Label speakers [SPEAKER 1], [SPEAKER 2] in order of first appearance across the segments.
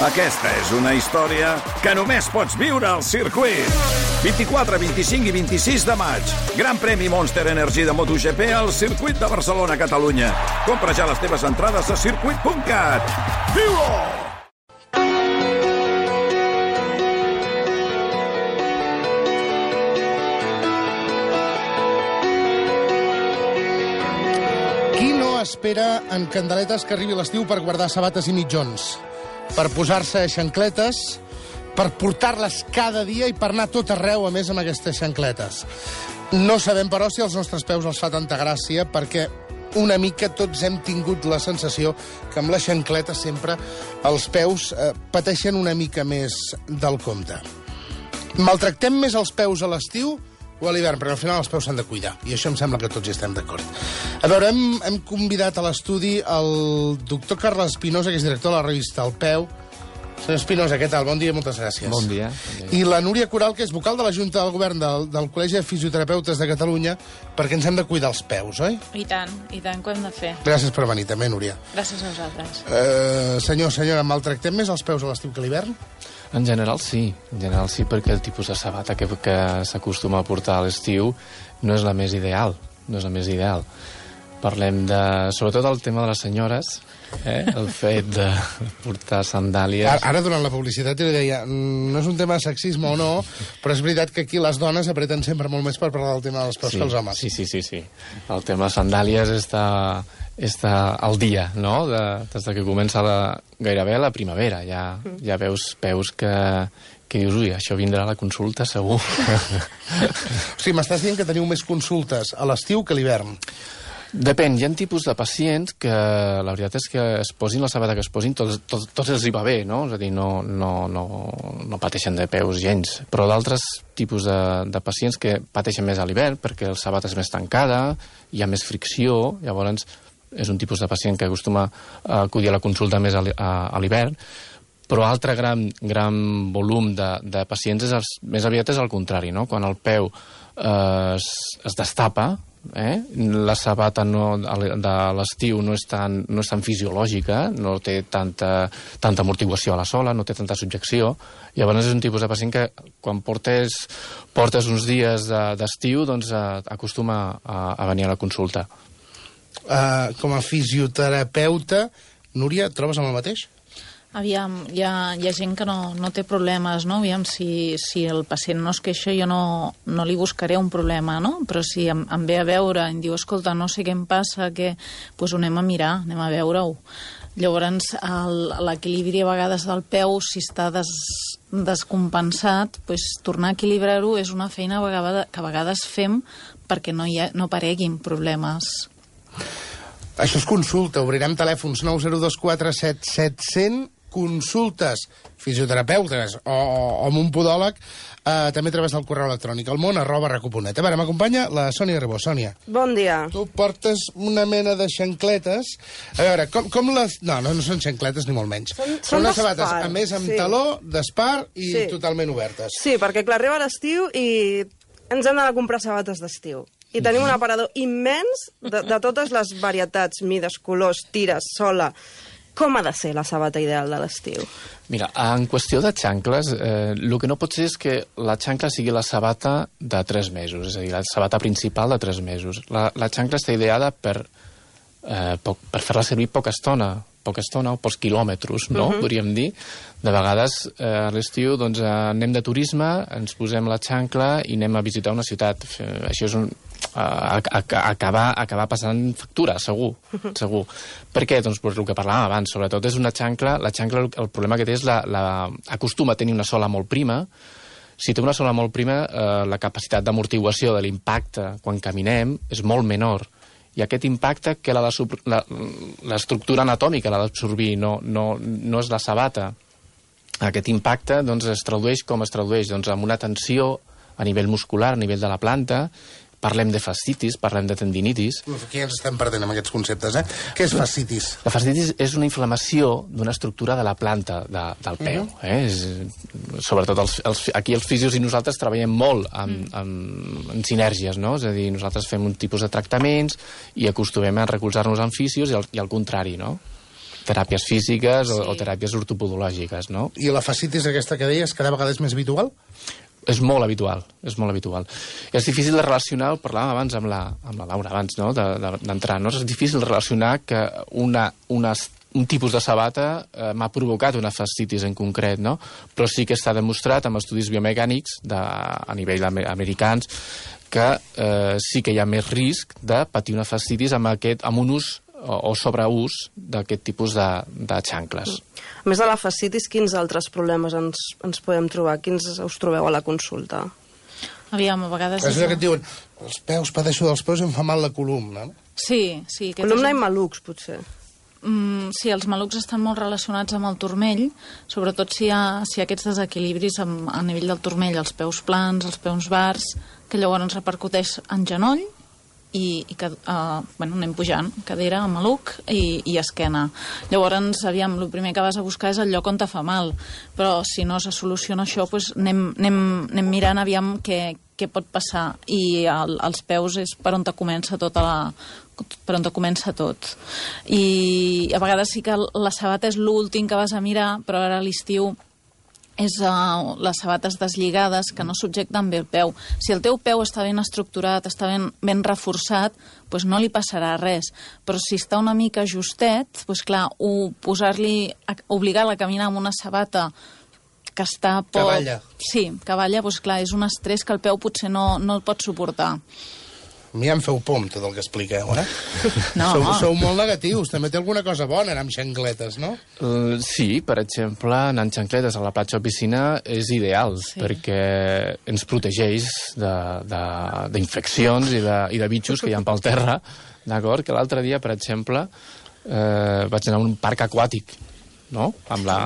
[SPEAKER 1] Aquesta és una història que només pots viure al circuit. 24, 25 i 26 de maig. Gran premi Monster Energy de MotoGP al circuit de Barcelona, Catalunya. Compra ja les teves entrades a circuit.cat. Viu-ho!
[SPEAKER 2] Qui no espera en candeletes que arribi l'estiu per guardar sabates i mitjons? Per posar-se xancletes, per portar-les cada dia i per anar tot arreu, a més, amb aquestes xancletes. No sabem, però, si als nostres peus els fa tanta gràcia, perquè una mica tots hem tingut la sensació que amb la xancleta sempre els peus eh, pateixen una mica més del compte. Maltractem més els peus a l'estiu o a l'hivern, perquè al final els peus s'han de cuidar, i això em sembla que tots hi estem d'acord. A veure, hem, hem convidat a l'estudi el doctor Carles Espinosa, que és director de la revista El Peu. Senyor Espinosa, què tal? Bon dia, moltes gràcies.
[SPEAKER 3] Bon dia.
[SPEAKER 2] I la Núria Coral, que és vocal de la Junta del Govern del, del Col·legi de Fisioterapeutes de Catalunya, perquè ens hem de cuidar els peus, oi?
[SPEAKER 4] I tant, i tant que ho hem de fer.
[SPEAKER 2] Gràcies per venir, també, Núria.
[SPEAKER 4] Gràcies a vosaltres.
[SPEAKER 2] Uh, senyor, senyora, maltractem més els peus a l'estiu que a l'hivern?
[SPEAKER 3] En general sí, en general sí, perquè el tipus de sabata que, que s'acostuma a portar a l'estiu no és la més ideal, no és la més ideal. Parlem de... sobretot el tema de les senyores, eh? el fet de portar sandàlies...
[SPEAKER 2] Ara, ara, durant la publicitat, jo li deia, "Mm, no és un tema de sexisme o no, però és veritat que aquí les dones apreten sempre molt més per parlar del tema dels peus que els homes.
[SPEAKER 3] Sí, sí, sí, sí. El tema sandàlies està, està al dia, no? De, des de que comença la, gairebé la primavera. Ja, ja veus peus que, que dius, ui, això vindrà a la consulta segur.
[SPEAKER 2] O sigui, m'estàs dient que teniu més consultes a l'estiu que a l'hivern.
[SPEAKER 3] Depèn, hi ha tipus de pacients que la veritat és que es posin la sabata que es posin, tots, tots, tots els hi va bé, no? És a dir, no, no, no, no pateixen de peus gens. Però d'altres tipus de, de pacients que pateixen més a l'hivern perquè la sabata és més tancada, hi ha més fricció, llavors és un tipus de pacient que acostuma a acudir a la consulta més a l'hivern, però altre gran, gran volum de, de pacients és els, més aviat és el contrari, no? Quan el peu eh, es, es destapa, eh? la sabata no, de l'estiu no, és tan, no és tan fisiològica, no té tanta, tanta amortiguació a la sola, no té tanta subjecció, llavors és un tipus de pacient que quan portes, portes uns dies de- d'estiu doncs eh, acostuma a, a venir a la consulta.
[SPEAKER 2] Uh, com a fisioterapeuta, Núria, trobes amb el mateix?
[SPEAKER 4] Aviam, hi ha, hi ha gent que no, no té problemes, no? Aviam, si, si el pacient no es queixa, jo no, no li buscaré un problema, no? Però si em, em ve a veure em diu, escolta, no sé què em passa, que... pues ho anem a mirar, anem a veure-ho. Llavors, l'equilibri a vegades del peu, si està des, descompensat, pues, tornar a equilibrar-ho és una feina a vegada, que a vegades fem perquè no, hi ha, no apareguin problemes.
[SPEAKER 2] Això és consulta. Obrirem telèfons 902477700, consultes fisioterapeutes o, o amb un podòleg, eh, també a través del correu electrònic, el món arroba recuponet. A veure, m'acompanya la Sònia Ribó. Sònia,
[SPEAKER 5] Bon dia.
[SPEAKER 2] tu portes una mena de xancletes. A veure, com, com les... No, no, no són xancletes ni molt menys.
[SPEAKER 5] Són-
[SPEAKER 2] són unes sabates, a més, amb
[SPEAKER 5] sí.
[SPEAKER 2] taló, d'espar i
[SPEAKER 5] Sí.
[SPEAKER 2] totalment obertes.
[SPEAKER 5] Sí, perquè clar, arriba l'estiu i ens hem d'anar a comprar sabates d'estiu. I tenim un aparador immens de, de totes les varietats, mides, colors, tires, sola. Com ha de ser la sabata ideal de l'estiu?
[SPEAKER 3] Mira, en qüestió de xancles, eh, el que no pot ser és que la xancla sigui la sabata de 3 mesos, és a dir, la sabata principal de 3 mesos. La, la xancla està ideada per, eh, poc, per fer-la servir poca estona, poca estona o pocs quilòmetres, no? Uh -huh. Podríem dir. De vegades, eh, a l'estiu, doncs, eh, anem de turisme, ens posem la xancla i anem a visitar una ciutat. Eh, això és un, a, a, a, acabar, acabar passant factura, segur, segur. Per què? Doncs per el que parlàvem abans, sobretot és una xancla, la xancla el, el problema que té és la, la, acostuma a tenir una sola molt prima, si té una sola molt prima, eh, la capacitat d'amortiguació de l'impacte quan caminem és molt menor. I aquest impacte que l'estructura anatòmica l'ha d'absorbir, no, no, no és la sabata. Aquest impacte doncs, es tradueix com es tradueix? Doncs amb una tensió a nivell muscular, a nivell de la planta, parlem de fascitis, parlem de tendinitis,
[SPEAKER 2] Uf, Aquí ens estem perdent amb aquests conceptes, eh? Què és fascitis?
[SPEAKER 3] la fascitis és una inflamació d'una estructura de la planta de, del peu. eh? és, sobretot els, els, aquí els fisios i nosaltres treballem molt amb, amb, en sinergies, no? És a dir, nosaltres fem un tipus de tractaments i acostumem a recolzar-nos en fisios i al, i al contrari, no? teràpies físiques o,
[SPEAKER 4] Sí.
[SPEAKER 3] o teràpies ortopodològiques, no?
[SPEAKER 2] I la fascitis aquesta que deies cada vegada és més habitual?
[SPEAKER 3] És molt habitual, és molt habitual. És difícil de relacionar, ho parlàvem abans amb la, amb la Laura, abans no? de- de- d'entrar, no? és difícil relacionar que una, una, un tipus de sabata eh, m'ha provocat una fascitis en concret, no? però sí que està demostrat amb estudis biomecànics de, a nivell ame- americans que eh, sí que hi ha més risc de patir una fascitis amb, aquest, amb un ús o, o sobreús d'aquest tipus de, de xancles.
[SPEAKER 5] A més de la fascitis, quins altres problemes ens, ens podem trobar? Quins us trobeu a la consulta?
[SPEAKER 4] Aviam, a vegades...
[SPEAKER 2] És allò que et diuen, els peus, padeixo dels peus i em fa mal la columna.
[SPEAKER 4] Sí, sí.
[SPEAKER 5] Columna
[SPEAKER 4] és
[SPEAKER 5] i malucs, potser.
[SPEAKER 4] Mm, sí, els malucs estan molt relacionats amb el turmell, sobretot si hi ha, si hi ha aquests desequilibris amb, a nivell del turmell, els peus plans, els peus bars, que llavors repercuteix en genoll i, i que, uh, bueno, anem pujant, cadera, maluc i, i esquena. Llavors, aviam, el primer que vas a buscar és el lloc on te fa mal, però si no se soluciona això, doncs anem, anem, anem mirant aviam què, què pot passar i el, els peus és per on te comença tota la per on comença tot. I a vegades sí que la sabata és l'últim que vas a mirar, però ara a l'estiu és uh, les sabates deslligades que no subjecten bé el peu. Si el teu peu està ben estructurat, està ben, ben reforçat, doncs no li passarà res. Però si està una mica justet, doncs clar, posar-li, obligar-la a caminar amb una sabata que està poc...
[SPEAKER 2] balla.
[SPEAKER 4] Sí, que balla, doncs clar, és un estrès que el peu potser no, no el pot suportar.
[SPEAKER 2] A mi ja em feu por amb tot el que expliqueu, eh?
[SPEAKER 4] No,
[SPEAKER 2] sou, sou molt negatius. També té alguna cosa bona anar amb xancletes, no?
[SPEAKER 3] Uh, sí, per exemple, anar en xancletes a la platja o piscina és ideal,
[SPEAKER 4] Sí.
[SPEAKER 3] perquè ens protegeix de- de- d'infeccions i, de, i de bitxos que hi ha pel terra, d'acord? Que l'altre dia, per exemple, eh, vaig anar a un parc aquàtic, no?, amb la,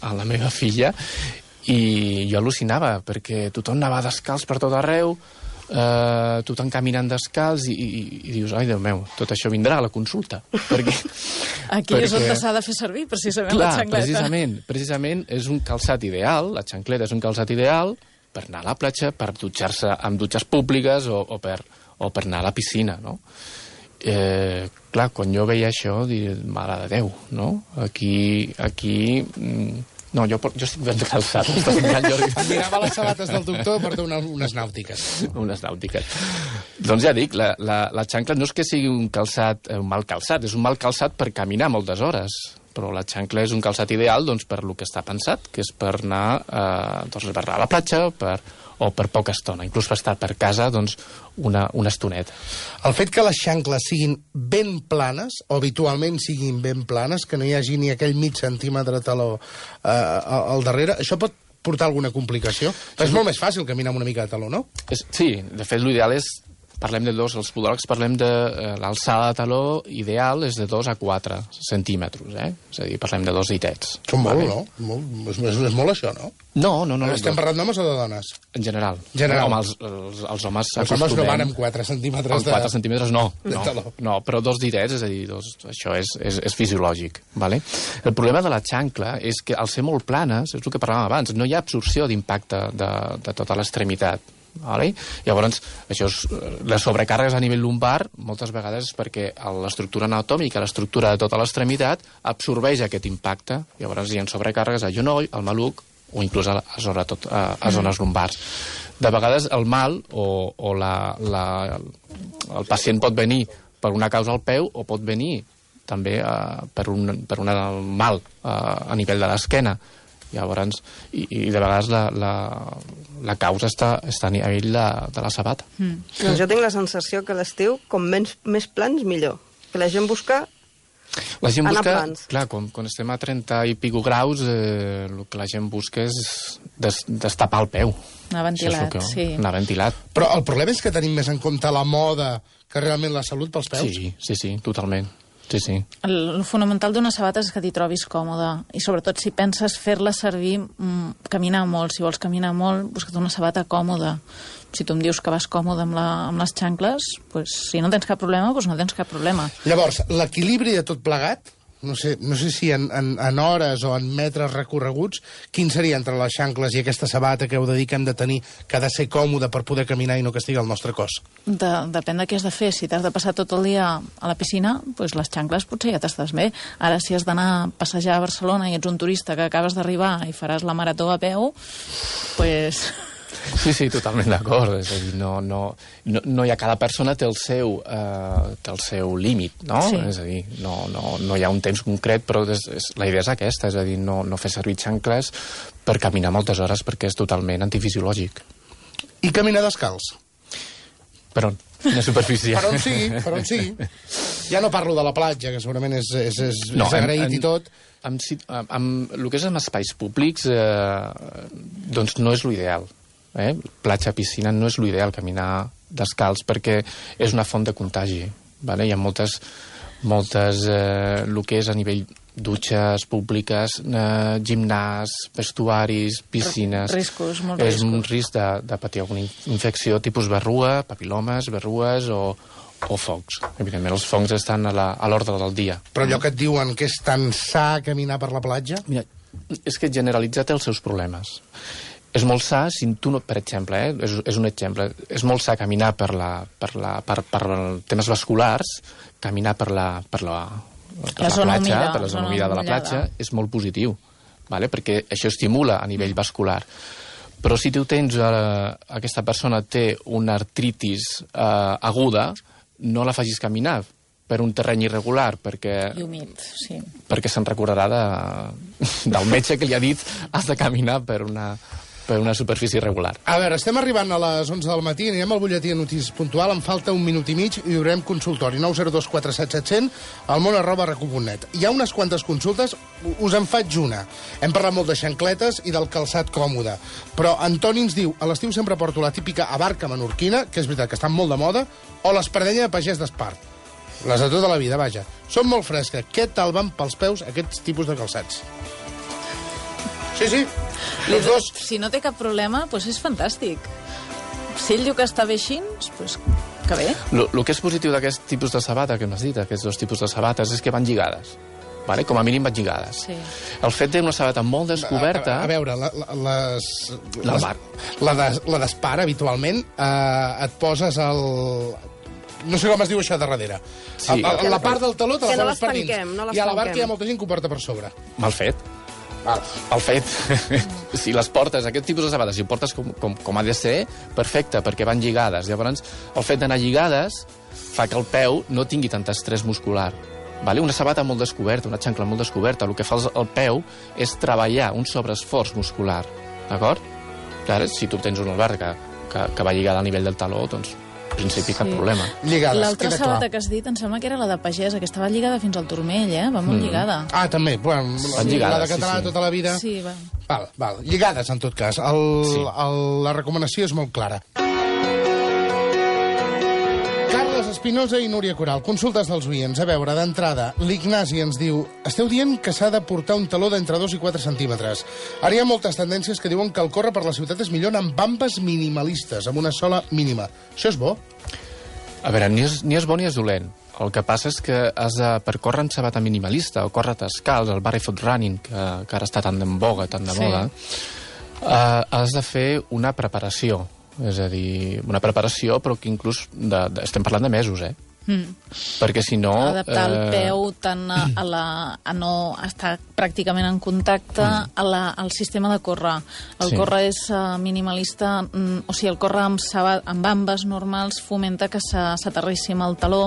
[SPEAKER 3] amb la meva filla, i jo al·lucinava, perquè tothom anava descalç per tot arreu, eh, tothom caminant descalç, i, i, i dius, ai, Déu meu, tot això vindrà a la consulta, perquè...
[SPEAKER 4] Aquí és on
[SPEAKER 3] perquè-
[SPEAKER 4] s'ha de fer servir, precisament,
[SPEAKER 3] Clar,
[SPEAKER 4] la xancleta.
[SPEAKER 3] precisament, precisament és un calçat ideal, la xancleta és un calçat ideal per anar a la platja, per dutxar-se amb dutxes públiques o, o, per, o per anar a la piscina, no? Eh, clar, quan jo veia això, dic, mare de Déu, no? Aquí, aquí... No, jo, jo estic ben calçat, estàs mirant, Jordi.
[SPEAKER 2] Mirava les sabates del doctor per una, unes nàutiques.
[SPEAKER 3] unes nàutiques. Doncs ja dic, la, la, la xancla no és que sigui un calçat, eh, un mal calçat, és un mal calçat per caminar moltes hores, però la xancla és un calçat ideal doncs, per lo que està pensat, que és per anar, eh, doncs, per anar a la platja per, o per poca estona, inclús per estar per casa doncs, una, una estoneta.
[SPEAKER 2] El fet que les xancles siguin ben planes, o habitualment siguin ben planes, que no hi hagi ni aquell mig centímetre taló eh, al darrere, això pot portar alguna complicació? És molt més fàcil caminar amb una mica de taló, no?
[SPEAKER 3] És, sí, de fet, l'ideal és parlem de dos, els podòlegs parlem de eh, l'alçada de taló ideal és de 2 a 4 centímetres, eh? És a dir, parlem de dos ditets.
[SPEAKER 2] Són molt,
[SPEAKER 3] Vale?
[SPEAKER 2] no? Molt, és, és, és molt això, no?
[SPEAKER 3] No, no, no. no
[SPEAKER 2] Estem parlant d'homes o de dones?
[SPEAKER 3] En general.
[SPEAKER 2] General.
[SPEAKER 3] Home, els, els, els homes
[SPEAKER 2] Els homes no van amb 4 centímetres
[SPEAKER 3] amb 4 centímetres no,
[SPEAKER 2] de
[SPEAKER 3] no,
[SPEAKER 2] taló.
[SPEAKER 3] no, però dos ditets, és a dir, dos, això és, és, és fisiològic. Vale? El problema de la xancla és que al ser molt planes, és el que parlàvem abans, no hi ha absorció d'impacte de, de tota l'extremitat. Vale? Llavors, això és, eh, les sobrecàrregues a nivell lumbar moltes vegades és perquè l'estructura anatòmica, l'estructura de tota l'extremitat absorbeix aquest impacte. Llavors hi ha sobrecàrregues al genoll, al maluc o inclús a, a, sobretot a, a zones lumbars. De vegades el mal o, o la, la, el pacient pot venir per una causa al peu o pot venir també uh, per, un, per un mal uh, a nivell de l'esquena. Llavors, i, i de vegades la, la, la causa està, està a nivell de, de la sabata. Mm.
[SPEAKER 5] Doncs jo tinc la sensació que l'estiu, com menys, més plans, millor. Que la gent busca...
[SPEAKER 3] La gent
[SPEAKER 5] Anar
[SPEAKER 3] busca,
[SPEAKER 5] plans.
[SPEAKER 3] clar, quan, quan estem a 30 i pico graus, eh, el que la gent busca és des, destapar el peu.
[SPEAKER 4] Anar ventilat,
[SPEAKER 3] que,
[SPEAKER 4] sí.
[SPEAKER 3] Anar ventilat.
[SPEAKER 2] Però el problema és que tenim més en compte la moda que realment la salut pels peus.
[SPEAKER 3] Sí, sí, sí, totalment. Sí, sí.
[SPEAKER 4] El, el fonamental d'una sabata és que t'hi trobis còmode i sobretot si penses fer-la servir mm, caminar molt, si vols caminar molt busca't una sabata còmoda. Si tu em dius que vas còmode amb, la, amb les xancles pues, si no tens cap problema, pues no tens cap problema.
[SPEAKER 2] Llavors, l'equilibri de tot plegat no sé, no sé si en, en, en hores o en metres recorreguts, quin seria entre les xancles i aquesta sabata que heu de dir que hem de tenir, que ha de ser còmode per poder caminar i no castigar el nostre cos?
[SPEAKER 4] De, depèn de què has de fer. Si t'has de passar tot el dia a la piscina, doncs les xancles potser ja t'estàs bé. Ara, si has d'anar a passejar a Barcelona i ets un turista que acabes d'arribar i faràs la marató a peu, doncs...
[SPEAKER 3] Sí, sí, totalment d'acord. És a dir, no, no, no, no hi ha... Cada persona té el seu, eh, té el seu límit, no?
[SPEAKER 4] Sí.
[SPEAKER 3] És a dir, no, no, no hi ha un temps concret, però és, és, la idea és aquesta, és a dir, no, no fer servir xancles per caminar moltes hores perquè és totalment antifisiològic.
[SPEAKER 2] I caminar descalç.
[SPEAKER 3] Per on? Quina superfície?
[SPEAKER 2] Per on sigui, per on sigui. Ja no parlo de la platja, que segurament és, és, és,
[SPEAKER 3] No,
[SPEAKER 2] és agraït
[SPEAKER 3] en-
[SPEAKER 2] i tot.
[SPEAKER 3] Amb, amb, amb el que és en espais públics, eh, doncs no és l'ideal. Eh? Platja, piscina, no és l'ideal caminar descalç, perquè és una font de contagi. Vale? Hi ha moltes, moltes eh, el que és a nivell dutxes públiques, eh, gimnàs, vestuaris, piscines...
[SPEAKER 4] Riscos, molts
[SPEAKER 3] És
[SPEAKER 4] riscos.
[SPEAKER 3] un risc de, de patir alguna in- infecció tipus berrua, papilomes, berrues o, o fongs. Evidentment, els fongs estan a l'ordre del dia.
[SPEAKER 2] Però allò que et diuen que és tan sa caminar per la platja...
[SPEAKER 3] Mira, és que generalitzar té els seus problemes. És molt sa si tu, no, per exemple, eh, és, és un exemple, és molt sa caminar per, la, per, la, per, per temes vasculars, caminar per la, per la, per
[SPEAKER 4] La
[SPEAKER 3] la, platja,
[SPEAKER 4] humida,
[SPEAKER 3] per la zona humida de la platja, és molt positiu, vale? perquè això estimula a nivell vascular. Però si tu tens, eh, aquesta persona té una artritis eh, aguda, no la facis caminar per un terreny irregular, perquè
[SPEAKER 4] I humit, sí.
[SPEAKER 3] perquè se'n recordarà de, del metge que li ha dit has de caminar per una, per una superfície irregular.
[SPEAKER 2] A veure, estem arribant a les 11 del matí, anirem al butlletí de notícies puntual, em falta un minut i mig i obrirem consultori 902 47700 al món arroba recu.net. Hi ha unes quantes consultes, us en faig una. Hem parlat molt de xancletes i del calçat còmode, però Antoni ens diu, a l'estiu sempre porto la típica abarca menorquina, que és veritat que estan molt de moda, o l'espardenya de pagès d'Espart. Les de tota la vida, vaja. Són molt fresques. Què tal van pels peus aquests tipus de calçats? Sí, sí, els dos.
[SPEAKER 4] Si no té cap problema, doncs és fantàstic. Si ell diu que està bé així, doncs que bé.
[SPEAKER 3] El que és positiu d'aquest tipus de sabata que m'has dit, aquests dos tipus de sabates, és que van lligades. Vale? Com a mínim van lligades.
[SPEAKER 4] Sí.
[SPEAKER 3] El fet d'una sabata molt descoberta...
[SPEAKER 2] A, a, a veure, la, la, les...
[SPEAKER 3] La
[SPEAKER 2] les-. La de- la d'espar, habitualment, eh, et poses el... No sé com es diu això de darrere.
[SPEAKER 3] Sí.
[SPEAKER 2] El, el, la part del taló te la
[SPEAKER 5] Que no
[SPEAKER 2] poses per dins.
[SPEAKER 5] no
[SPEAKER 2] I a la bar
[SPEAKER 5] l'estanquem.
[SPEAKER 2] que hi ha molta gent que ho porta per sobre.
[SPEAKER 3] Mal fet.
[SPEAKER 2] Val.
[SPEAKER 3] El fet, si les portes, aquest tipus de sabates, si ho portes com, com, com ha de ser, perfecte, perquè van lligades. Llavors, el fet d'anar lligades fa que el peu no tingui tant estrès muscular. Vale? Una sabata molt descoberta, una xancla molt descoberta, el que fa el, peu és treballar un sobreesforç muscular. D'acord? Ara, si tu tens una albarca que, que va lligada al nivell del taló, doncs, principi, cap
[SPEAKER 4] Sí.
[SPEAKER 3] problema.
[SPEAKER 2] Lligades,
[SPEAKER 4] L'altra sabata
[SPEAKER 2] clar.
[SPEAKER 4] que has dit, em sembla que era la de pagesa, que estava lligada fins al turmell, eh? Va molt lligada.
[SPEAKER 2] Ah, també. Bueno, la, de català
[SPEAKER 3] sí, sí.
[SPEAKER 2] tota la vida.
[SPEAKER 4] Sí, va.
[SPEAKER 2] Val, val. Lligades, en tot cas. El,
[SPEAKER 3] Sí.
[SPEAKER 2] el, la recomanació és molt clara. Espinosa i Núria Coral, consultes dels oients. A veure, d'entrada, l'Ignasi ens diu esteu dient que s'ha de portar un taló d'entre 2 i 4 centímetres. Ara hi ha moltes tendències que diuen que el córrer per la ciutat és millor amb bambes minimalistes, amb una sola mínima. Això és bo?
[SPEAKER 3] A veure, ni és, ni és bo ni és dolent. El que passa és que has de, per córrer amb sabata minimalista o córrer descalç, el barefoot running, que, que ara està tan en boga, tan de
[SPEAKER 4] Sí.
[SPEAKER 3] moda, eh, has de fer una preparació. És a dir, una preparació, però que inclús de, de, estem parlant de mesos, eh?
[SPEAKER 4] Mm.
[SPEAKER 3] Perquè si no...
[SPEAKER 4] Adaptar el
[SPEAKER 3] eh,
[SPEAKER 4] peu tant a, a, la, a no estar pràcticament en contacte a la, al sistema de córrer. El
[SPEAKER 3] Sí.
[SPEAKER 4] córrer és uh, minimalista, mm, o sigui, el córrer amb, amb bambes normals fomenta que s'aterrissi amb el taló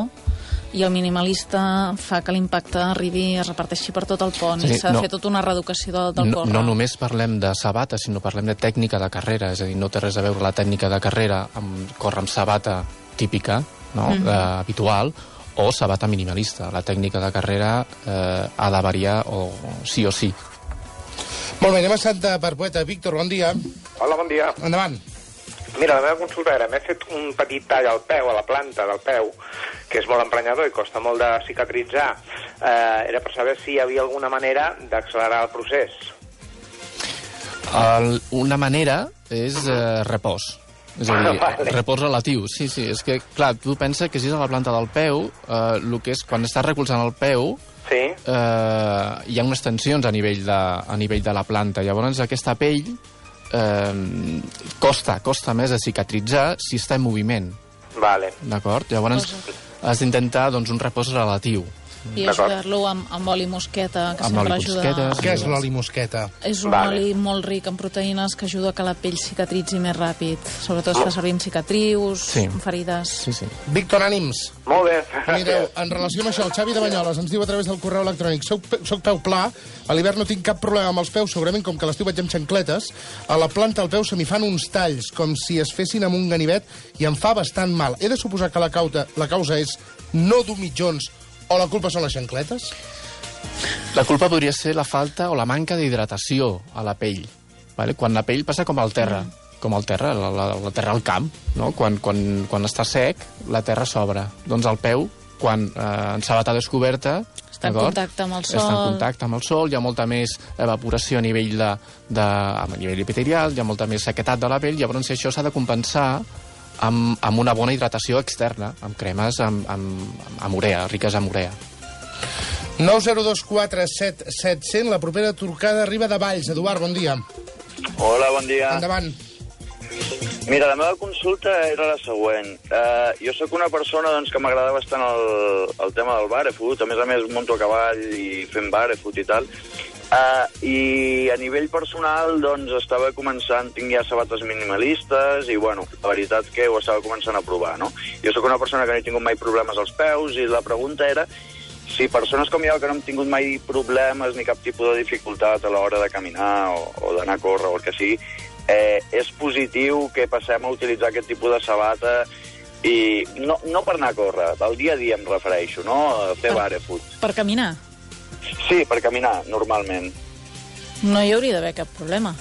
[SPEAKER 4] i el minimalista fa que l'impacte arribi i es reparteixi per tot el pont
[SPEAKER 3] Sí,
[SPEAKER 4] i s'ha de
[SPEAKER 3] no-
[SPEAKER 4] fer tota una reeducació del, del
[SPEAKER 3] no,
[SPEAKER 4] córrer.
[SPEAKER 3] no només parlem de sabata, sinó parlem de tècnica de carrera, és a dir, no té res a veure la tècnica de carrera amb córrer amb sabata típica, no?
[SPEAKER 4] Mhm.
[SPEAKER 3] eh, habitual, o sabata minimalista. La tècnica de carrera eh, ha de variar o sí o sí.
[SPEAKER 2] Molt bé, anem a Santa Perpètua. Víctor, bon dia.
[SPEAKER 6] Hola, bon dia.
[SPEAKER 2] Endavant.
[SPEAKER 6] Mira, la meva consulta era, m'he fet un petit tall al peu, a la planta del peu, que és molt emprenyador i costa molt de cicatritzar. Eh, era per saber si hi havia alguna manera d'accelerar el procés.
[SPEAKER 3] El, una manera és eh, repòs. És a dir,
[SPEAKER 6] Vale.
[SPEAKER 3] repòs relatiu. Sí, sí, és que, clar, tu pensa que si és a la planta del peu, eh, el que és, quan estàs recolzant el peu,
[SPEAKER 6] Sí.
[SPEAKER 3] eh, hi ha unes tensions a nivell de, a nivell de la planta. Llavors, aquesta pell eh, costa, costa més de cicatritzar si està en moviment,
[SPEAKER 6] Vale.
[SPEAKER 3] d'acord? Llavors, has d'intentar doncs, un repòs relatiu.
[SPEAKER 4] I ajudar-lo amb, amb oli mosqueta, que
[SPEAKER 3] Amb
[SPEAKER 4] sempre
[SPEAKER 3] oli
[SPEAKER 4] ajuda...
[SPEAKER 3] mosqueta,
[SPEAKER 2] Què és l'oli mosqueta?
[SPEAKER 4] És un
[SPEAKER 6] Vale.
[SPEAKER 4] oli molt ric en proteïnes que ajuda a que la pell cicatritzi més ràpid. Sobretot es fa servir amb cicatrius,
[SPEAKER 3] Sí.
[SPEAKER 4] amb ferides...
[SPEAKER 3] Sí, sí.
[SPEAKER 2] Víctor, ànims.
[SPEAKER 6] Molt bé.
[SPEAKER 2] Mireu, en relació amb això, el Xavi de Banyoles ens diu a través del correu electrònic soc, pe- soc peu pla, a l'hivern no tinc cap problema amb els peus, segurament com que l'estiu vaig amb xancletes, a la planta del peu se m'hi fan uns talls, com si es fessin amb un ganivet, i em fa bastant mal. He de suposar que la causa, la causa és no dur mitjons o la culpa són les xancletes?
[SPEAKER 3] La culpa podria ser la falta o la manca d'hidratació a la pell. Vale? Quan la pell passa com al terra, com al terra, la, la, la terra al camp, no? quan, quan, quan està sec, la terra s'obre. Doncs el peu, quan eh, en sabata descoberta...
[SPEAKER 4] Està en contacte amb el
[SPEAKER 3] Està en
[SPEAKER 4] sol.
[SPEAKER 3] contacte amb el sol, hi ha molta més evaporació a nivell, de, de, a nivell epitelial, hi ha molta més sequetat de la pell, llavors això s'ha de compensar amb, amb una bona hidratació externa, amb cremes amb, amb, amb urea, riques amb urea.
[SPEAKER 2] 902477700, la propera trucada arriba de Valls. Eduard, bon dia.
[SPEAKER 7] Hola, bon dia.
[SPEAKER 2] Endavant.
[SPEAKER 7] Mira, la meva consulta era la següent. Uh, jo sóc una persona doncs, que m'agrada bastant el, el tema del barefoot. A més a més, monto a cavall i fem barefoot i tal. Uh, I a nivell personal, doncs, estava començant, tinc ja sabates minimalistes i, bueno, la veritat que ho estava començant a provar, no? Jo sóc una persona que no he tingut mai problemes als peus i la pregunta era si persones com jo, que no hem tingut mai problemes ni cap tipus de dificultat a l'hora de caminar o, o d'anar a córrer o el que sigui, eh, és positiu que passem a utilitzar aquest tipus de sabata i no, no per anar a córrer, del dia a dia em refereixo, no? A fer
[SPEAKER 4] Per-
[SPEAKER 7] barefoot.
[SPEAKER 4] Per caminar
[SPEAKER 7] Sí, per caminar, normalment.
[SPEAKER 4] no hi hauria d'haver cap problema.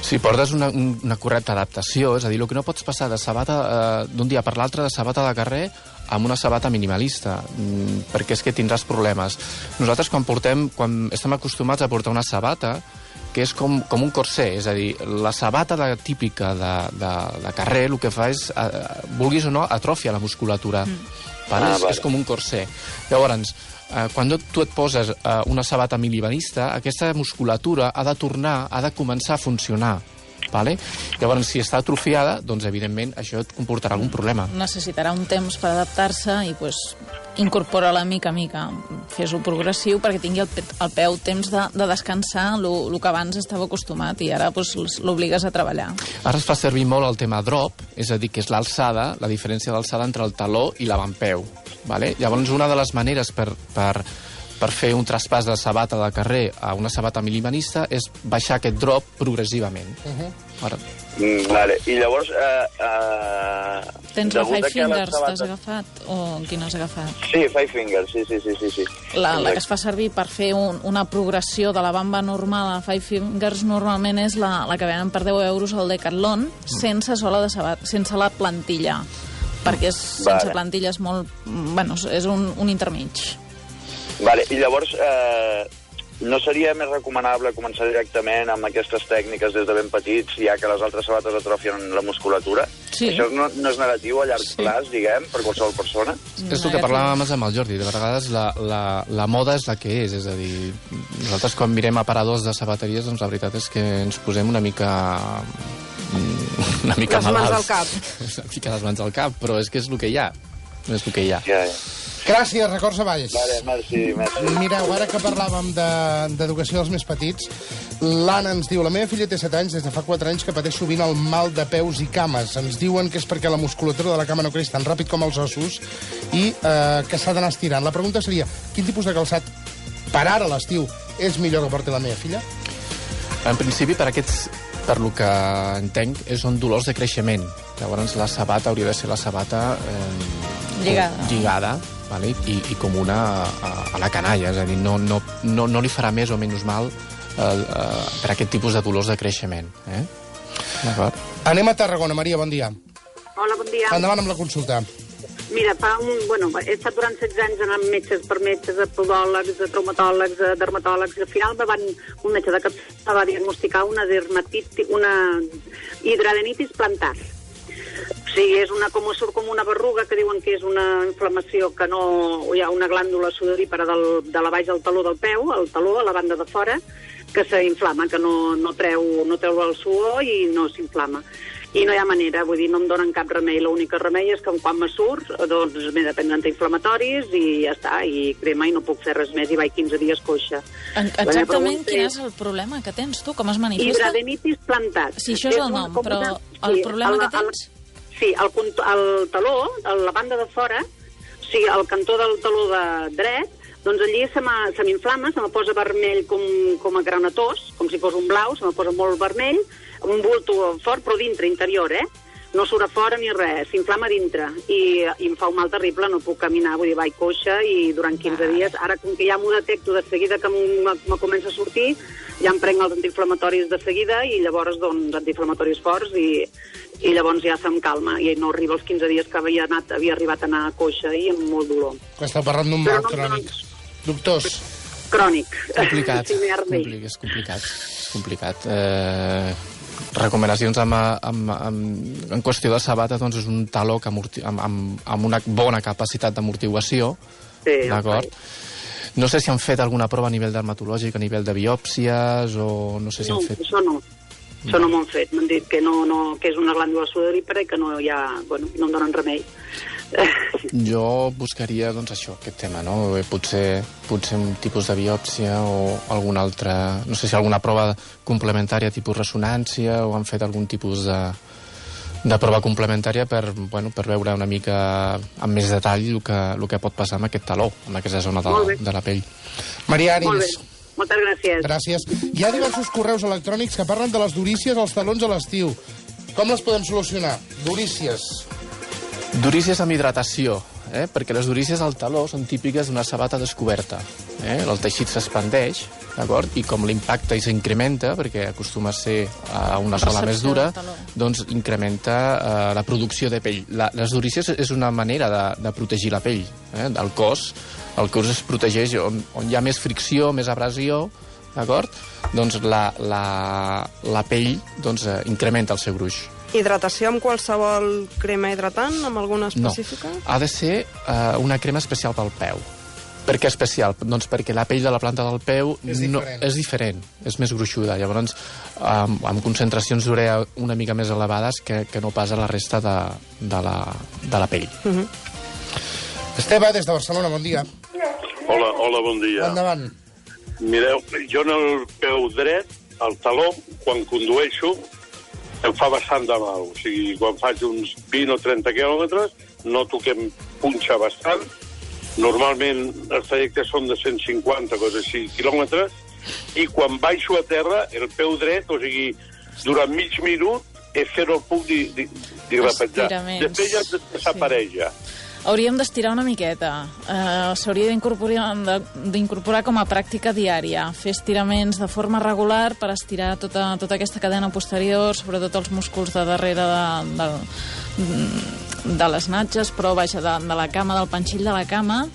[SPEAKER 3] Si portes una, un- una correcta adaptació, és a dir, el que no pots passar de sabata eh, d'un dia per l'altre de sabata de carrer amb una sabata minimalista, mm, perquè és que tindràs problemes. Nosaltres quan portem, quan estem acostumats a portar una sabata, que és com, com un corser, és a dir, la sabata de, típica de, de, de carrer el que fa és, eh, vulguis o no, atrofia la musculatura. Mm. Vale?
[SPEAKER 7] Ah,
[SPEAKER 3] és,
[SPEAKER 7] vale.
[SPEAKER 3] és com un corser. Llavors, eh, quan tu et poses eh, una sabata minimalista, aquesta musculatura ha de tornar, ha de començar a funcionar. Vale? Llavors, si està atrofiada, doncs, evidentment, això et comportarà algun problema.
[SPEAKER 4] Necessitarà un temps per adaptar-se i pues, incorpora-la mica a mica. Fes-ho progressiu perquè tingui el, pe el peu temps de, de descansar el que abans estava acostumat i ara pues, l'obligues a treballar.
[SPEAKER 3] Ara es fa servir molt el tema drop, és a dir, que és l'alçada, la diferència d'alçada entre el taló i l'avampeu. Vale? Llavors, una de les maneres per, per, per fer un traspàs de sabata de carrer a una sabata minimalista és baixar aquest drop progressivament. Uh -huh. Ara,
[SPEAKER 7] Mm, vale. I llavors... Eh, eh,
[SPEAKER 4] Tens la Five Fingers,
[SPEAKER 7] sabates-
[SPEAKER 4] t'has agafat? O quina has agafat?
[SPEAKER 7] Sí, Five Fingers, sí, sí, sí, sí. sí.
[SPEAKER 4] La, la que es fa servir per fer un, una progressió de la bamba normal a Five Fingers normalment és la, la que venen per 10 euros al Decathlon sense sola de sabat, sense la plantilla perquè és, sense
[SPEAKER 7] Vale.
[SPEAKER 4] plantilla és molt... Bueno, és un, un intermig.
[SPEAKER 7] Vale, i llavors, eh, no seria més recomanable començar directament amb aquestes tècniques des de ben petits, ja que les altres sabates atrofien la musculatura?
[SPEAKER 4] Sí.
[SPEAKER 7] Això no, no és negatiu a llarg
[SPEAKER 3] Sí.
[SPEAKER 7] plaç, diguem, per qualsevol persona?
[SPEAKER 3] és el que parlàvem abans amb el Jordi, de vegades la, la, la moda és la que és, és a dir, nosaltres quan mirem aparadors de sabateries, doncs la veritat és que ens posem una mica mm, una mica
[SPEAKER 5] Les mans
[SPEAKER 3] malalts.
[SPEAKER 5] al cap.
[SPEAKER 3] Una mica les mans al cap, però és que és el que hi ha. No és el que hi ha.
[SPEAKER 7] Ja, ja.
[SPEAKER 2] Gràcies, records a Valls.
[SPEAKER 7] Vale, merci, merci.
[SPEAKER 2] Mireu, ara que parlàvem de- d'educació dels més petits, l'Anna ens diu, la meva filla té 7 anys, des de fa 4 anys que pateix sovint el mal de peus i cames. Ens diuen que és perquè la musculatura de la cama no creix tan ràpid com els ossos i eh, que s'ha d'anar estirant. La pregunta seria, quin tipus de calçat per ara a l'estiu és millor que porti la meva filla?
[SPEAKER 3] En principi, per aquests, per lo que entenc, és són dolors de creixement. Llavors, la sabata hauria de ser la sabata eh,
[SPEAKER 4] Lligada.
[SPEAKER 3] lligada vale? I, i com una a, a la canalla, és a dir, no, no, no, no li farà més o menys mal eh, eh, per aquest tipus de dolors de creixement. Eh? D'acord?
[SPEAKER 2] Anem a Tarragona. Maria, bon dia.
[SPEAKER 8] Hola, bon dia.
[SPEAKER 2] Endavant amb la consulta.
[SPEAKER 8] Mira, fa un... Bueno, he estat durant 16 anys anant metges per metges, a podòlegs, a traumatòlegs, a dermatòlegs, al final me van, un metge de cap va diagnosticar una dermatitis, una hidradenitis plantar. O Sí, és una, com surt com una berruga, que diuen que és una inflamació que no... Hi ha una glàndula sudorípara del, de la baix del taló del peu, el taló, a la banda de fora, que s'inflama, que no, no, treu, no treu el suor i no s'inflama. I no hi ha manera, vull dir, no em donen cap remei. L'únic remei és que quan me surt, doncs m'he de prendre antiinflamatoris i ja està, i crema i no puc fer res més, i vaig 15 dies coixa.
[SPEAKER 4] En, exactament quin
[SPEAKER 8] és-
[SPEAKER 4] és el problema que tens tu? Com es manifesta?
[SPEAKER 8] Hidradenitis plantat.
[SPEAKER 4] Sí, això és el
[SPEAKER 8] un-
[SPEAKER 4] nom, però
[SPEAKER 8] una-
[SPEAKER 4] el
[SPEAKER 8] sí,
[SPEAKER 4] problema
[SPEAKER 8] el-
[SPEAKER 4] que tens...
[SPEAKER 8] El, sí, el, el taló, a la banda de fora, o sigui, al cantó del taló de dret, doncs allí se m'inflama, se me posa vermell com, com a granatós, com si fos un blau, se me posa molt vermell, un bulto fort, però dintre, interior, eh? No surt a fora ni res, s'inflama dintre i, i em fa un mal terrible, no puc caminar, vull dir, vaig coixa i durant 15 dies, ara com que ja m'ho detecto de seguida que me, me comença a sortir, ja em prenc els antiinflamatoris de seguida i llavors, doncs, antiinflamatoris forts i, i llavors ja se'm calma i no arriba als 15 dies que havia, anat, havia arribat a anar a coixa i amb molt dolor.
[SPEAKER 2] Està parlant d'un mal
[SPEAKER 8] no-
[SPEAKER 2] crònic. Doctors,
[SPEAKER 8] Crònic.
[SPEAKER 3] Complicat,
[SPEAKER 8] Sí, no
[SPEAKER 3] és complicat. És complicat. Eh, recomanacions amb, amb, amb, en qüestió de sabata doncs és un taló que amorti, amb, amb, amb una bona capacitat d'amortiguació,
[SPEAKER 8] Sí,
[SPEAKER 3] d'acord? No sé si han fet alguna prova a nivell dermatològic, a nivell de biòpsies, o no sé si
[SPEAKER 8] No,
[SPEAKER 3] han fet...
[SPEAKER 8] això no. Això no m'ho han fet. M'han dit que, no, no, que és una glàndula sudorípara i que no hi ha... Bueno, no em donen remei.
[SPEAKER 3] Jo buscaria, doncs, això, aquest tema, no? Eh, Potser, potser un tipus de biòpsia o alguna altra... No sé si alguna prova complementària tipus ressonància o han fet algun tipus de, de prova complementària per, bueno, per veure una mica amb més detall el que, el que pot passar amb aquest taló, amb aquesta zona de, de la pell.
[SPEAKER 2] Maria
[SPEAKER 8] Molt bé.
[SPEAKER 2] Arins,
[SPEAKER 8] Moltes gràcies.
[SPEAKER 2] gràcies. Hi ha diversos correus electrònics que parlen de les durícies als talons a l'estiu. Com les podem solucionar? Durícies.
[SPEAKER 3] Durícies amb hidratació, eh? perquè les durícies al taló són típiques d'una sabata descoberta. Eh? El teixit s'expandeix, d'acord? I com l'impacte s'incrementa, perquè acostuma a ser a una sola més dura, doncs incrementa eh, la producció de pell. La, les durícies és una manera de, de protegir la pell, eh? del cos. El cos es protegeix on, on hi ha més fricció, més abrasió, d'acord? Doncs la, la, la pell doncs, eh, incrementa el seu gruix.
[SPEAKER 5] Hidratació amb qualsevol crema hidratant, amb alguna
[SPEAKER 3] No,
[SPEAKER 5] específica?
[SPEAKER 3] ha de ser uh, una crema especial pel peu. Per què especial? Doncs perquè la pell de la planta del peu
[SPEAKER 2] És
[SPEAKER 3] no,
[SPEAKER 2] diferent.
[SPEAKER 3] és diferent, és més gruixuda. Llavors, um, amb concentracions d'urea una mica més elevades que, que no pas a la resta de, de, la, de la pell.
[SPEAKER 2] Esteve, des de Barcelona, bon dia.
[SPEAKER 9] Hola, hola, bon dia.
[SPEAKER 2] Endavant.
[SPEAKER 9] Mireu, jo en el peu dret, al taló, quan condueixo, em fa bastant de mal. O sigui, quan faig uns 20 o 30 quilòmetres, noto que em punxa bastant. Normalment els trajectes són de 150, coses així, quilòmetres, i quan baixo a terra, el peu dret, o sigui, durant mig minut, és que no el puc ni, ni, ni repetjar. Després ja desapareix ja.
[SPEAKER 4] Hauríem d'estirar una miqueta. Uh, S'hauria d'incorporar com a pràctica diària. Fer estiraments de forma regular per estirar tota, tota aquesta cadena posterior, sobretot els músculs de darrere de, de, de les natges, però vaja, de, de la cama, del panxill de la cama,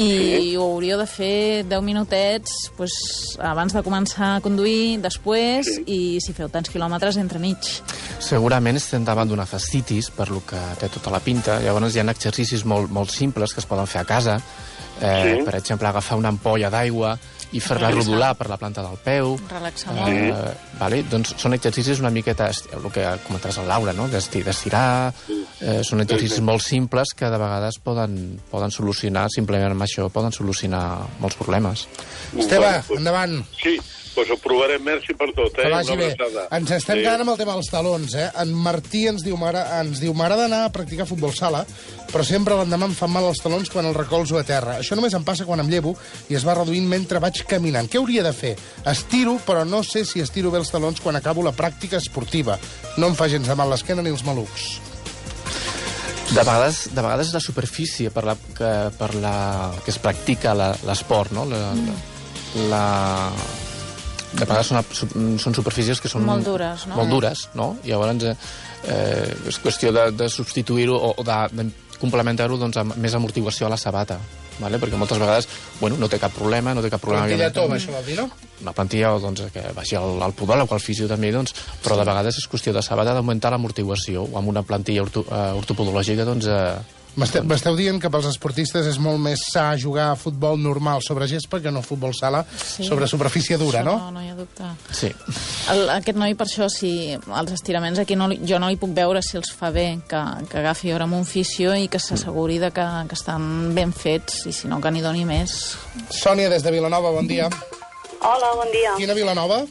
[SPEAKER 4] i sí. ho hauríeu de fer 10 minutets pues, abans de començar a conduir, després, sí. i si feu tants quilòmetres, entremig.
[SPEAKER 3] Segurament estem davant d'una fascitis, per lo que té tota la pinta. Llavors hi ha exercicis molt, molt simples que es poden fer a casa. Eh,
[SPEAKER 9] Sí.
[SPEAKER 3] Per exemple, agafar una ampolla d'aigua i fer-la rodolar per la planta del peu.
[SPEAKER 4] Relaxar
[SPEAKER 3] Eh,
[SPEAKER 4] molt.
[SPEAKER 3] vale? Doncs són exercicis una miqueta, el que comentaràs el Laura, no? D'esti- d'estirar, eh, són exercicis molt simples que de vegades poden, poden solucionar, simplement amb això, poden solucionar molts problemes.
[SPEAKER 2] Esteve,
[SPEAKER 9] pues-
[SPEAKER 2] endavant.
[SPEAKER 9] Sí, doncs ho provarem, merci per tot, eh?
[SPEAKER 2] Que vagi
[SPEAKER 9] Una
[SPEAKER 2] bé.
[SPEAKER 9] abraçada.
[SPEAKER 2] Ens estem
[SPEAKER 9] Adéu.
[SPEAKER 2] quedant amb el tema dels talons, eh? En Martí ens diu, ens diu, m'agrada anar a practicar futbol sala, però sempre l'endemà em fan mal els talons quan el recolzo a terra. Això només em passa quan em llevo i es va reduint mentre vaig caminant. Què hauria de fer? Estiro, però no sé si estiro bé els talons quan acabo la pràctica esportiva. No em fa gens de mal l'esquena ni els malucs.
[SPEAKER 3] De vegades, de vegades és la superfície per la que, per la, que es practica la- l'esport, no? La, la, la, de vegades són, són superfícies que són...
[SPEAKER 4] Molt dures, no?
[SPEAKER 3] Molt dures, no? I llavors eh, eh, és qüestió de, de substituir-ho o, o de, de complementar-ho doncs, amb més amortiguació a la sabata. Vale? perquè moltes vegades bueno, no té cap problema, no té cap problema.
[SPEAKER 2] Plantilla tova, això vol dir, no?
[SPEAKER 3] Una plantilla o doncs, que vagi al, al podòleg o al fisio també, doncs, però de vegades és qüestió de saber d'augmentar l'amortiguació o amb una plantilla orto, uh, ortopodològica doncs, uh,
[SPEAKER 2] M'esteu dient que pels esportistes és molt més sa jugar a futbol normal sobre gespa que no futbol sala
[SPEAKER 4] Sí.
[SPEAKER 2] sobre superfície dura,
[SPEAKER 4] Això
[SPEAKER 2] no?
[SPEAKER 4] No, no hi ha dubte.
[SPEAKER 3] sí.
[SPEAKER 4] El, aquest noi, per això, si els estiraments aquí no, jo no li puc veure si els fa bé, que, que agafi hora amb un fisio i que s'asseguri de que, que estan ben fets, i si no, que n'hi doni més.
[SPEAKER 2] Sònia, des de Vilanova, bon dia.
[SPEAKER 10] Hola, bon dia.
[SPEAKER 2] Quina Vilanova?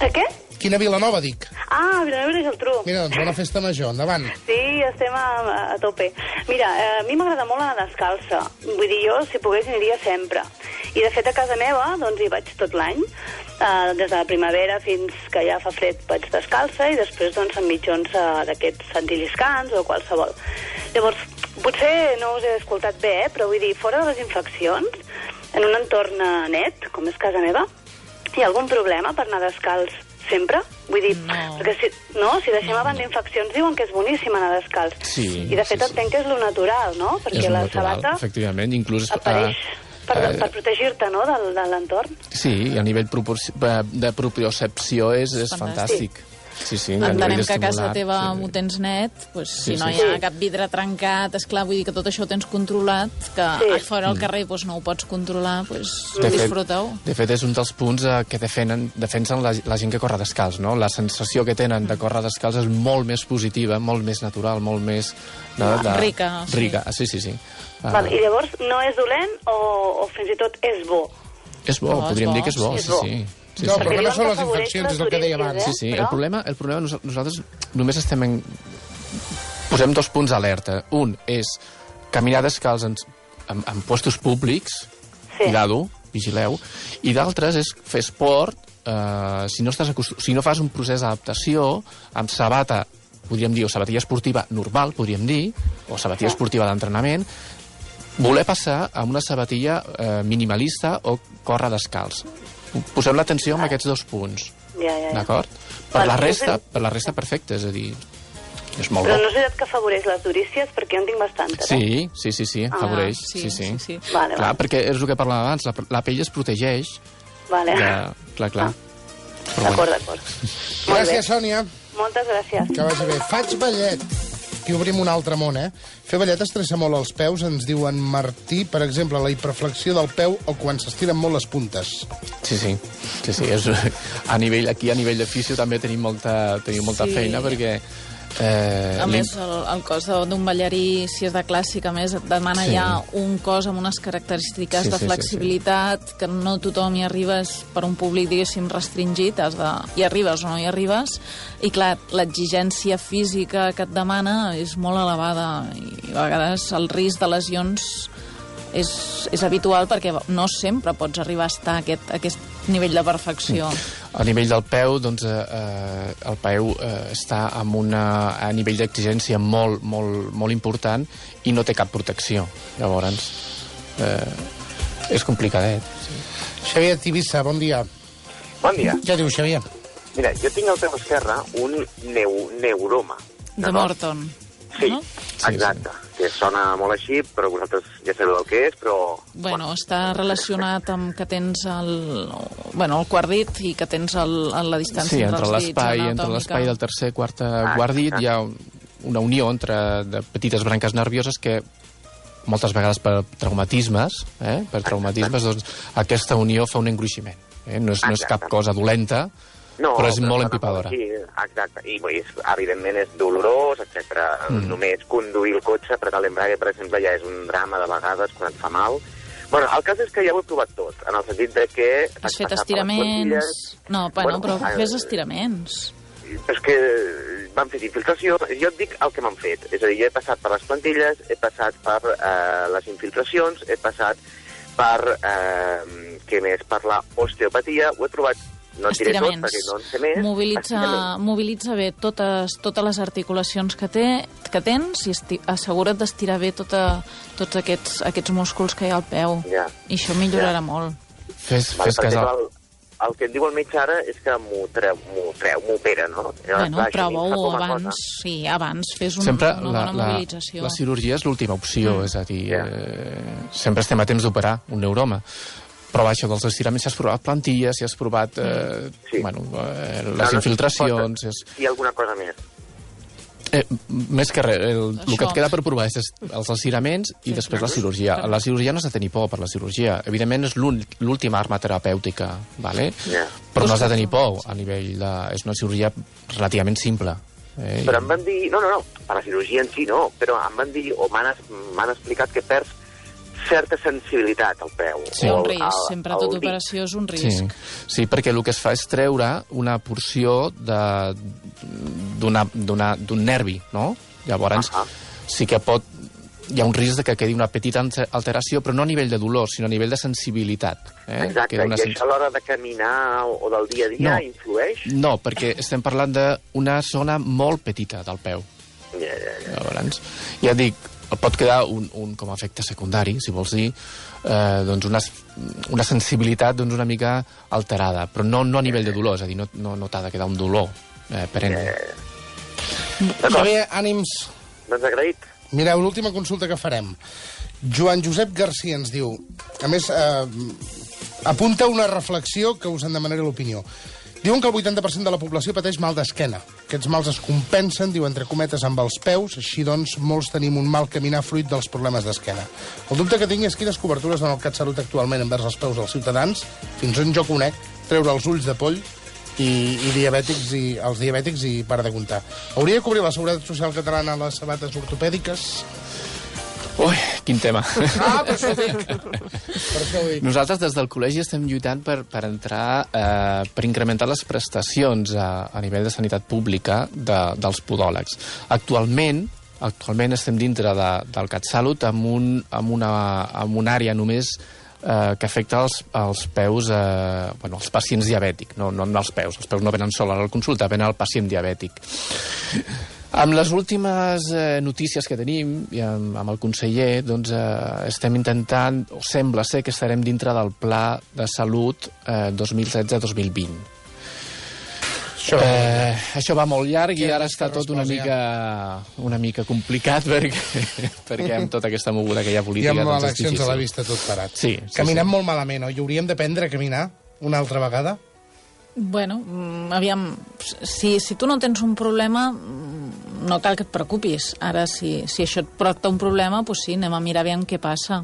[SPEAKER 10] A què?
[SPEAKER 2] Quina Vilanova, dic?
[SPEAKER 10] Ah, Vilanova i Geltrú.
[SPEAKER 2] Mira, doncs bona festa major, endavant.
[SPEAKER 10] Sí, estem a, a tope. Mira, eh, a mi m'agrada molt anar descalça. Vull dir, jo, si pogués, aniria sempre. I, de fet, a casa meva, doncs, hi vaig tot l'any. Uh, des de la primavera fins que ja fa fred vaig descalça i després, doncs, amb mitjons uh, d'aquests antiliscans o qualsevol. Llavors, potser no us he escoltat bé, eh, però vull dir, fora de les infeccions, en un entorn eh, net, com és casa meva, hi ha algun problema per anar descalç sempre? Vull dir,
[SPEAKER 4] No.
[SPEAKER 10] perquè si, no, si deixem no, abans d'infeccions diuen que és boníssim anar descalç.
[SPEAKER 3] Sí,
[SPEAKER 10] I de fet
[SPEAKER 3] sí, sí.
[SPEAKER 10] entenc que és lo natural, no? Perquè
[SPEAKER 3] és
[SPEAKER 10] la
[SPEAKER 3] natural,
[SPEAKER 10] sabata
[SPEAKER 3] efectivament, inclús...
[SPEAKER 10] apareix per,
[SPEAKER 3] eh,
[SPEAKER 10] per protegir-te, no?, del, de l'entorn.
[SPEAKER 3] Sí, a nivell eh, de propiocepció és, és
[SPEAKER 4] Fantàstic.
[SPEAKER 3] fantàstic. Sí, sí, a
[SPEAKER 4] Entenem que a casa teva
[SPEAKER 3] sí.
[SPEAKER 4] ho tens net, pues,
[SPEAKER 3] Sí,
[SPEAKER 4] si no
[SPEAKER 3] sí,
[SPEAKER 4] hi ha
[SPEAKER 10] sí.
[SPEAKER 4] cap vidre trencat, és clar, vull dir que tot això ho tens controlat, que
[SPEAKER 10] Sí.
[SPEAKER 4] a fora al carrer pues, no ho pots controlar, pues,
[SPEAKER 3] Mm. De fet,
[SPEAKER 4] disfruteu.
[SPEAKER 3] de fet, és un dels punts eh, que defenen, defensen la, la gent que corre descalç, no? La sensació que tenen de córrer descalç és molt més positiva, molt més natural, molt més... De, de,
[SPEAKER 4] Rica, sí.
[SPEAKER 3] Rica, sí, sí, sí. Ah,
[SPEAKER 10] Val, I llavors no és dolent o, o fins i tot és bo?
[SPEAKER 3] És bo,
[SPEAKER 4] No, és
[SPEAKER 3] podríem
[SPEAKER 4] bo,
[SPEAKER 3] dir que és bo,
[SPEAKER 10] sí,
[SPEAKER 3] sí,
[SPEAKER 10] és bo.
[SPEAKER 3] sí. Sí,
[SPEAKER 2] No,
[SPEAKER 3] sí.
[SPEAKER 2] però
[SPEAKER 10] Perquè
[SPEAKER 2] no
[SPEAKER 10] diuen
[SPEAKER 2] són
[SPEAKER 10] que
[SPEAKER 2] les infeccions, és el que deia abans.
[SPEAKER 10] eh?
[SPEAKER 3] Sí, sí,
[SPEAKER 10] Però-
[SPEAKER 3] el problema, el problema nos- nosaltres només estem en... Posem dos punts d'alerta. Un és caminar descalç en, en, en puestos públics,
[SPEAKER 10] Sí.
[SPEAKER 3] cuidado, vigileu, i d'altres és fer esport, eh, si, no estàs acost... si no fas un procés d'adaptació, amb sabata, podríem dir, o sabatilla esportiva normal, podríem dir, o sabatilla esportiva d'entrenament, voler passar a una sabatilla eh, minimalista o córrer descalç. Posem l'atenció en aquests dos punts.
[SPEAKER 10] Ja, ja, ja.
[SPEAKER 3] D'acord? Per la
[SPEAKER 10] i
[SPEAKER 3] resta, per la resta perfecte, és a dir, és molt
[SPEAKER 10] Però
[SPEAKER 3] bo.
[SPEAKER 10] no és veritat que afavoreix les durícies, perquè jo en tinc bastantes, eh?
[SPEAKER 3] Sí, sí, sí, sí, afavoreix.
[SPEAKER 4] Ah,
[SPEAKER 3] sí,
[SPEAKER 4] sí,
[SPEAKER 3] sí.
[SPEAKER 4] sí, sí.
[SPEAKER 10] Vale,
[SPEAKER 3] Clar,
[SPEAKER 10] vale.
[SPEAKER 3] perquè és el que parlàvem abans, la, la pell es protegeix
[SPEAKER 10] Vale.
[SPEAKER 3] de... Clar, clar.
[SPEAKER 10] Ah. D'acord,
[SPEAKER 3] bueno.
[SPEAKER 10] d'acord.
[SPEAKER 2] Gràcies, Sònia.
[SPEAKER 10] Moltes gràcies.
[SPEAKER 2] Que vagi bé. Faig ballet. Aquí obrim un altre món, eh? Fer ballet estressa molt els peus, ens diuen Martí, per exemple, la hiperflexió del peu o quan s'estiren molt les puntes.
[SPEAKER 3] Sí, sí, sí, sí és, a nivell, aquí a nivell de fisio també tenim molta, tenim molta
[SPEAKER 4] Sí.
[SPEAKER 3] feina perquè eh,
[SPEAKER 4] A més, el, el cos d'un ballarí, si és de clàssic, a més, et demana
[SPEAKER 3] Sí.
[SPEAKER 4] ja un cos amb unes característiques
[SPEAKER 3] Sí,
[SPEAKER 4] de
[SPEAKER 3] sí, sí,
[SPEAKER 4] flexibilitat, que no tothom hi arribes per un públic, diguéssim, restringit, has de... hi arribes o no hi arribes, i clar, l'exigència física que et demana és molt elevada, i a vegades el risc de lesions és, és habitual perquè no sempre pots arribar a estar a aquest, a aquest nivell de perfecció.
[SPEAKER 3] A nivell del peu, doncs, eh, eh, el peu eh, està amb una, a nivell d'exigència molt, molt, molt important i no té cap protecció. Llavors, eh, és complicadet.
[SPEAKER 2] Xavier Tivissa, bon dia.
[SPEAKER 11] Bon dia.
[SPEAKER 2] Què diu, Xavier?
[SPEAKER 11] Mira, jo tinc al peu esquerre un neu neuroma.
[SPEAKER 4] De Morton.
[SPEAKER 11] Sí,
[SPEAKER 4] no?
[SPEAKER 11] exacte. Que sona molt així, però vosaltres ja sabeu el que és, però...
[SPEAKER 4] Bueno, està relacionat amb que tens el, bueno, el quart dit i que tens el, la distància
[SPEAKER 3] Sí,
[SPEAKER 4] entre,
[SPEAKER 3] entre
[SPEAKER 4] els dits
[SPEAKER 3] l'espai entre l'espai del tercer i quart
[SPEAKER 11] Ah,
[SPEAKER 3] quart dit
[SPEAKER 11] ah.
[SPEAKER 3] hi ha una unió entre de petites branques nervioses que moltes vegades per traumatismes, eh? per traumatismes, doncs aquesta unió fa un engruiximent. Eh? No, és, no és cap cosa dolenta,
[SPEAKER 11] No,
[SPEAKER 3] però és molt empipadora.
[SPEAKER 11] Sí, exacte. I és, evidentment és dolorós, etc. Mm. Només conduir el cotxe, apretar l'embrague, per exemple, ja és un drama de vegades quan et fa mal. Bueno, el cas és que ja ho he provat tot, en el sentit de que...
[SPEAKER 4] Has fet estiraments... No, bueno,
[SPEAKER 11] Bueno,
[SPEAKER 4] però
[SPEAKER 11] eh,
[SPEAKER 4] fes estiraments.
[SPEAKER 11] és que m'han fet infiltració, jo et dic el que m'han fet. És a dir, jo he passat per les plantilles, he passat per eh, les infiltracions, he passat per, eh, què més, per la osteopatia, ho he trobat, no et diré tot perquè no en sé més.
[SPEAKER 4] Mobilitza, mobilitza bé totes, totes les articulacions que, té, que tens i esti, assegura't d'estirar bé tota, tots aquests, aquests músculs que hi ha al peu.
[SPEAKER 11] Ja.
[SPEAKER 4] I això millorarà molt.
[SPEAKER 3] Fes,
[SPEAKER 11] Vale,
[SPEAKER 3] fes
[SPEAKER 11] per
[SPEAKER 3] cas
[SPEAKER 11] exemple,
[SPEAKER 3] al...
[SPEAKER 11] el, el que em diu el metge ara és que m'ho treu, m'ho treu, m'opera, no? Llavors,
[SPEAKER 4] Bueno, prova-ho abans,
[SPEAKER 11] cosa.
[SPEAKER 4] sí, abans, fes un,
[SPEAKER 3] sempre
[SPEAKER 4] una
[SPEAKER 3] la,
[SPEAKER 4] bona
[SPEAKER 3] la,
[SPEAKER 4] mobilització.
[SPEAKER 3] la cirurgia és l'última opció,
[SPEAKER 4] Mm.
[SPEAKER 3] és a dir, eh, sempre estem a temps d'operar un neuroma. Però això dels estiraments, si has provat plantilles, si has provat eh,
[SPEAKER 11] Sí.
[SPEAKER 3] bueno, eh,
[SPEAKER 11] No,
[SPEAKER 3] les
[SPEAKER 11] no,
[SPEAKER 3] infiltracions... És,
[SPEAKER 11] I alguna cosa més.
[SPEAKER 3] eh, més que res, el, el que et queda per provar és els estiraments i
[SPEAKER 4] Sí,
[SPEAKER 3] després la cirurgia. La cirurgia no has de tenir por per la cirurgia. Evidentment és l'última arma terapèutica, vale?
[SPEAKER 11] Ja.
[SPEAKER 3] però no has de tenir por a nivell de... És una cirurgia relativament simple. Eh?
[SPEAKER 11] Però em van dir... No, no, no, per la cirurgia en si no, però em van dir, o m'han explicat que perds certa sensibilitat al peu.
[SPEAKER 3] Sí.
[SPEAKER 11] O
[SPEAKER 4] un risc,
[SPEAKER 11] al-
[SPEAKER 4] sempre
[SPEAKER 11] al
[SPEAKER 4] tota
[SPEAKER 11] dit.
[SPEAKER 4] operació és un
[SPEAKER 3] Sí,
[SPEAKER 4] risc.
[SPEAKER 3] sí, perquè el que es fa és treure una porció de- d'una- d'una- d'un nervi, no? Llavors,
[SPEAKER 11] Ahà.
[SPEAKER 3] sí que pot... Hi ha un risc de que quedi una petita alteració, però no a nivell de dolor, sinó a nivell de sensibilitat. Eh?
[SPEAKER 11] Exacte,
[SPEAKER 3] Queda
[SPEAKER 11] i
[SPEAKER 3] una
[SPEAKER 11] això
[SPEAKER 3] sens-
[SPEAKER 11] a l'hora de caminar o, o del dia a dia
[SPEAKER 3] No.
[SPEAKER 11] influeix?
[SPEAKER 3] No, perquè estem parlant d'una zona molt petita del peu.
[SPEAKER 11] Ja, ja, ja.
[SPEAKER 3] Llavors, ja dic, pot quedar un, un com a efecte secundari, si vols dir, eh, doncs una, una sensibilitat doncs una mica alterada, però no, no a nivell de dolor, és a dir, no, no, no t'ha de quedar un dolor eh, perenne.
[SPEAKER 2] Xavier, ànims.
[SPEAKER 11] Doncs agraït.
[SPEAKER 2] Mireu, l'última consulta que farem. Joan Josep Garcia ens diu... A més, eh, apunta una reflexió que us en demanaré l'opinió. Diuen que el 80% de la població pateix mal d'esquena. Aquests mals es compensen, diu entre cometes, amb els peus, així doncs molts tenim un mal caminar fruit dels problemes d'esquena. El dubte que tinc és quines cobertures dona el CatSalut actualment envers els peus dels ciutadans, fins on jo conec, treure els ulls de poll i, i diabètics i els diabètics i para de comptar. Hauria de cobrir la Seguretat Social Catalana les sabates ortopèdiques?
[SPEAKER 3] Ui, quin tema.
[SPEAKER 2] Ah, per això ho dic. Per això ho dic.
[SPEAKER 3] Nosaltres des del col·legi estem lluitant per, per entrar, eh, per incrementar les prestacions a, a nivell de sanitat pública de, dels podòlegs. Actualment, actualment estem dintre de, del CatSalut amb, un, amb, una, amb una àrea només eh, que afecta els, els peus, eh, bueno, els pacients diabètics, no, no, els peus, els peus no venen sol a la consulta, venen el pacient diabètic. Amb les últimes eh, notícies que tenim, i amb, amb el conseller, doncs, eh, estem intentant, o sembla ser que estarem dintre del pla de salut eh, 2016-2020.
[SPEAKER 2] Això,
[SPEAKER 3] Eh, això va molt llarg i
[SPEAKER 2] Que-
[SPEAKER 3] ara està tot una mica, una mica complicat perquè, perquè amb tota aquesta moguda que hi ha
[SPEAKER 2] I
[SPEAKER 3] política
[SPEAKER 2] amb
[SPEAKER 3] doncs
[SPEAKER 2] eleccions a la vista tot parat.
[SPEAKER 3] Sí, sí,
[SPEAKER 2] Caminem
[SPEAKER 3] sí.
[SPEAKER 2] molt malament, oi? Hauríem d'aprendre a caminar una altra vegada?
[SPEAKER 4] Bueno, mm, aviam, si, si tu no tens un problema, no cal que et preocupis. Ara, si, si això et porta un problema, doncs sí, anem a mirar aviam què passa.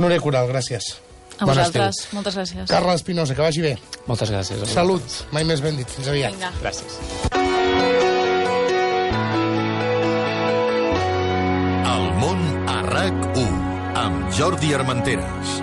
[SPEAKER 2] Núria Coral, gràcies.
[SPEAKER 4] A
[SPEAKER 2] Bon
[SPEAKER 4] vosaltres,
[SPEAKER 2] estiu.
[SPEAKER 4] moltes gràcies.
[SPEAKER 2] Carla Espinosa, que vagi bé.
[SPEAKER 3] Moltes gràcies.
[SPEAKER 2] Salut, mai més ben dit. Fins aviat.
[SPEAKER 4] Vinga.
[SPEAKER 3] Gràcies.
[SPEAKER 12] El món a RAC1 amb Jordi Armenteres.